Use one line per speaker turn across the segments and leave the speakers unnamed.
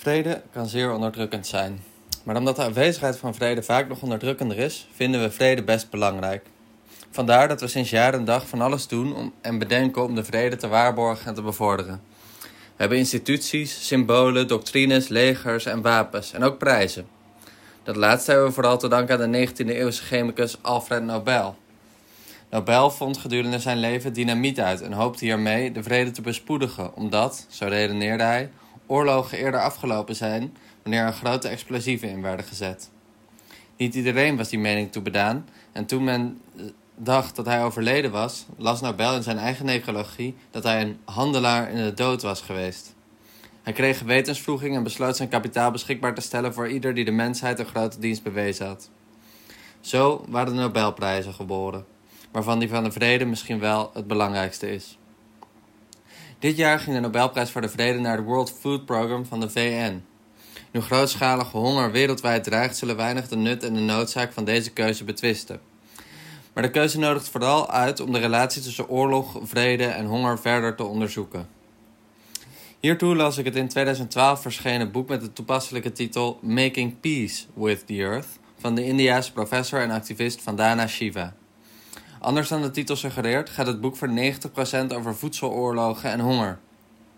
Vrede kan zeer onderdrukkend zijn. Maar omdat de aanwezigheid van vrede vaak nog onderdrukkender is, vinden we vrede best belangrijk. Vandaar dat we sinds jaar en dag van alles doen om, en bedenken om de vrede te waarborgen en te bevorderen. We hebben instituties, symbolen, doctrines, legers en wapens en ook prijzen. Dat laatste hebben we vooral te danken aan de 19e-eeuwse chemicus Alfred Nobel. Nobel vond gedurende zijn leven dynamiet uit en hoopte hiermee de vrede te bespoedigen, omdat, zo redeneerde hij, oorlogen eerder afgelopen zijn wanneer er grote explosieven in werden gezet. Niet iedereen was die mening toebedaan en toen men dacht dat hij overleden was, las Nobel in zijn eigen necrologie dat hij een handelaar in de dood was geweest. Hij kreeg gewetensvroeging en besloot zijn kapitaal beschikbaar te stellen voor ieder die de mensheid een grote dienst bewezen had. Zo waren de Nobelprijzen geboren, waarvan die van de vrede misschien wel het belangrijkste is. Dit jaar ging de Nobelprijs voor de Vrede naar het World Food Program van de VN. Nu grootschalige honger wereldwijd dreigt, zullen weinig de nut en de noodzaak van deze keuze betwisten. Maar de keuze nodigt vooral uit om de relatie tussen oorlog, vrede en honger verder te onderzoeken. Hiertoe las ik het in 2012 verschenen boek met de toepasselijke titel Making Peace with the Earth van de Indiaanse professor en activist Vandana Shiva. Anders dan de titel suggereert, gaat het boek voor 90% over voedseloorlogen en honger.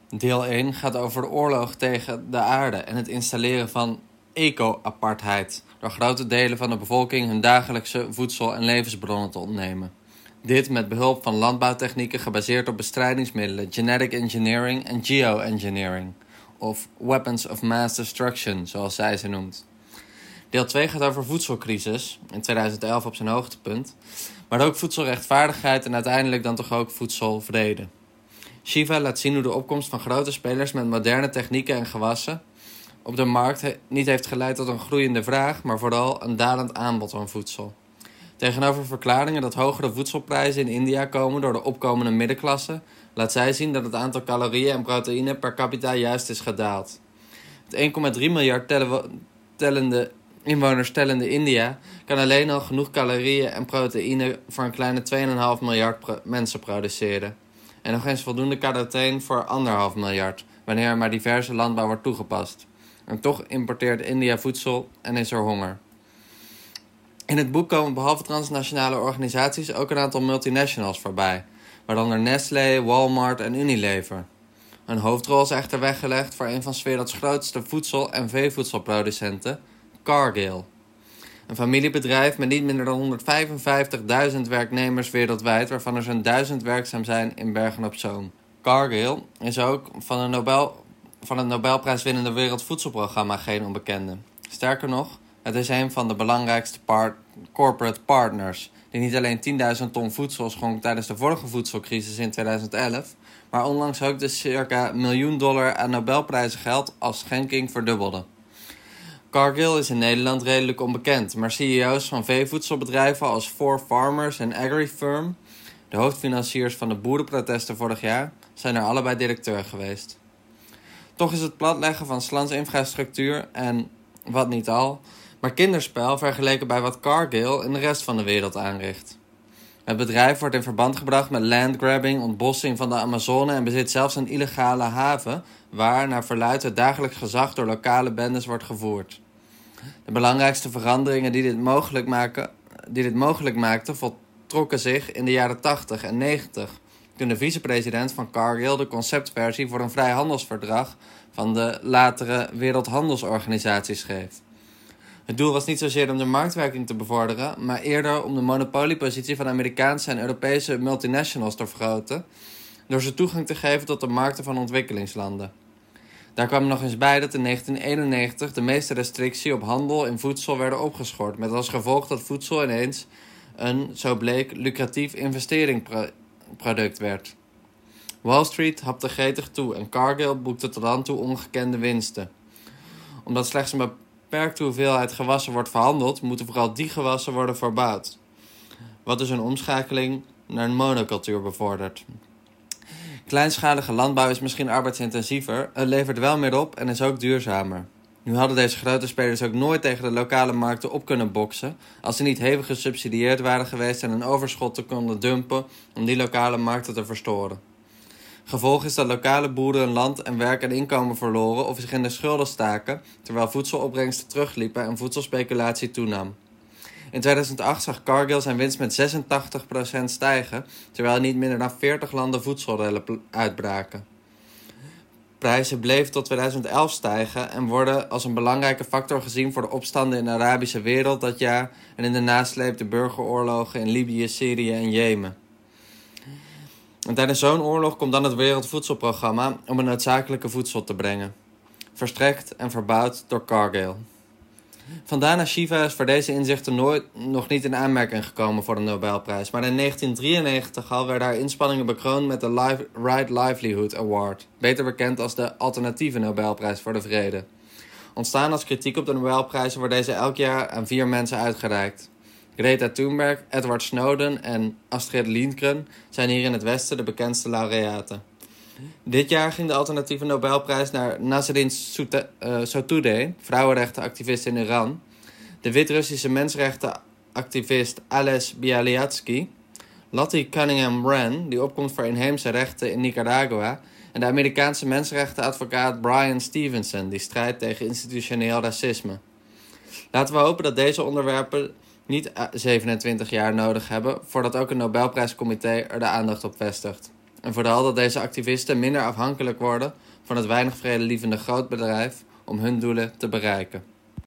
Deel 1 gaat over de oorlog tegen de aarde en het installeren van eco-apartheid, door grote delen van de bevolking hun dagelijkse voedsel- en levensbronnen te ontnemen. Dit met behulp van landbouwtechnieken gebaseerd op bestrijdingsmiddelen, genetic engineering en geoengineering, of weapons of mass destruction, zoals zij ze noemt. Deel 2 gaat over voedselcrisis, in 2011 op zijn hoogtepunt, maar ook voedselrechtvaardigheid en uiteindelijk dan toch ook voedselvrede. Shiva laat zien hoe de opkomst van grote spelers met moderne technieken en gewassen op de markt niet heeft geleid tot een groeiende vraag, maar vooral een dalend aanbod aan voedsel. Tegenover verklaringen dat hogere voedselprijzen in India komen door de opkomende middenklasse, laat zij zien dat het aantal calorieën en proteïne per capita juist is gedaald. Het 1,3 miljard tellende inwoners tellende India kan alleen al genoeg calorieën en proteïne voor een kleine 2,5 miljard mensen produceren. En nog eens voldoende caroteen voor 1,5 miljard, wanneer er maar diverse landbouw wordt toegepast. En toch importeert India voedsel en is er honger. In het boek komen behalve transnationale organisaties ook een aantal multinationals voorbij, waaronder Nestlé, Walmart en Unilever. Een hoofdrol is echter weggelegd voor een van 's werelds grootste voedsel- en veevoedselproducenten, Cargill. Een familiebedrijf met niet minder dan 155.000 werknemers wereldwijd, waarvan er zo'n 1000 werkzaam zijn in Bergen op Zoom. Cargill is ook van, een Nobel, van het Nobelprijswinnende Wereldvoedselprogramma geen onbekende. Sterker nog, het is een van de belangrijkste part corporate partners, die niet alleen 10.000 ton voedsel schonk tijdens de vorige voedselcrisis in 2011, maar onlangs ook de circa miljoen dollar aan Nobelprijzengeld als schenking verdubbelde. Cargill is in Nederland redelijk onbekend, maar CEO's van veevoedselbedrijven als Four Farmers en AgriFirm, de hoofdfinanciers van de boerenprotesten vorig jaar, zijn er allebei directeur geweest. Toch is het platleggen van Slans infrastructuur en, wat niet al, maar kinderspel vergeleken bij wat Cargill in de rest van de wereld aanricht. Het bedrijf wordt in verband gebracht met landgrabbing, ontbossing van de Amazone en bezit zelfs een illegale haven waar naar verluidt het dagelijks gezag door lokale bendes wordt gevoerd. De belangrijkste veranderingen die dit mogelijk, maken, die dit mogelijk maakten voltrokken zich in de jaren 80 en 90, toen de vicepresident van Cargill de conceptversie voor een vrijhandelsverdrag van de latere Wereldhandelsorganisatie schreef. Het doel was niet zozeer om de marktwerking te bevorderen, maar eerder om de monopoliepositie van Amerikaanse en Europese multinationals te vergroten, door ze toegang te geven tot de markten van ontwikkelingslanden. Daar kwam nog eens bij dat in 1991 de meeste restricties op handel in voedsel werden opgeschort, met als gevolg dat voedsel ineens een, zo bleek, lucratief investeringsproduct werd. Wall Street hapte gretig toe en Cargill boekte tot dan toe ongekende winsten. Omdat slechts een beperkte hoeveelheid gewassen wordt verhandeld, moeten vooral die gewassen worden verbouwd. Wat dus een omschakeling naar een monocultuur bevordert. Kleinschalige landbouw is misschien arbeidsintensiever, het levert wel meer op en is ook duurzamer. Nu hadden deze grote spelers ook nooit tegen de lokale markten op kunnen boksen als ze niet hevig gesubsidieerd waren geweest en een overschot te konden dumpen om die lokale markten te verstoren. Gevolg is dat lokale boeren land en werk en inkomen verloren of zich in de schulden staken, terwijl voedselopbrengsten terugliepen en voedselspeculatie toenam. In 2008 zag Cargill zijn winst met 86% stijgen, terwijl niet minder dan 40 landen voedselrellen uitbraken. Prijzen bleven tot 2011 stijgen en worden als een belangrijke factor gezien voor de opstanden in de Arabische wereld dat jaar en in de nasleep de burgeroorlogen in Libië, Syrië en Jemen. En tijdens zo'n oorlog komt dan het Wereldvoedselprogramma om het noodzakelijke voedsel te brengen. Verstrekt en verbouwd door Cargill. Vandana Shiva is voor deze inzichten nooit, nog niet in aanmerking gekomen voor de Nobelprijs. Maar in 1993 al werden haar inspanningen bekroond met de Life, Right Livelihood Award. Beter bekend als de alternatieve Nobelprijs voor de Vrede. Ontstaan als kritiek op de Nobelprijzen wordt deze elk jaar aan vier mensen uitgereikt. Greta Thunberg, Edward Snowden en Astrid Lindgren zijn hier in het Westen de bekendste laureaten. Dit jaar ging de alternatieve Nobelprijs naar Nasrin eh, Sotoudeh, vrouwenrechtenactivist in Iran, de Wit-Russische mensenrechtenactivist Ales Bialyatsky, Lottie Cunningham Wren, die opkomt voor inheemse rechten in Nicaragua, en de Amerikaanse mensenrechtenadvocaat Brian Stevenson, die strijdt tegen institutioneel racisme. Laten we hopen dat deze onderwerpen niet 27 eh, jaar nodig hebben voordat ook een Nobelprijscomité er de aandacht op vestigt. En vooral dat deze activisten minder afhankelijk worden van het weinig vredelievende grootbedrijf om hun doelen te bereiken.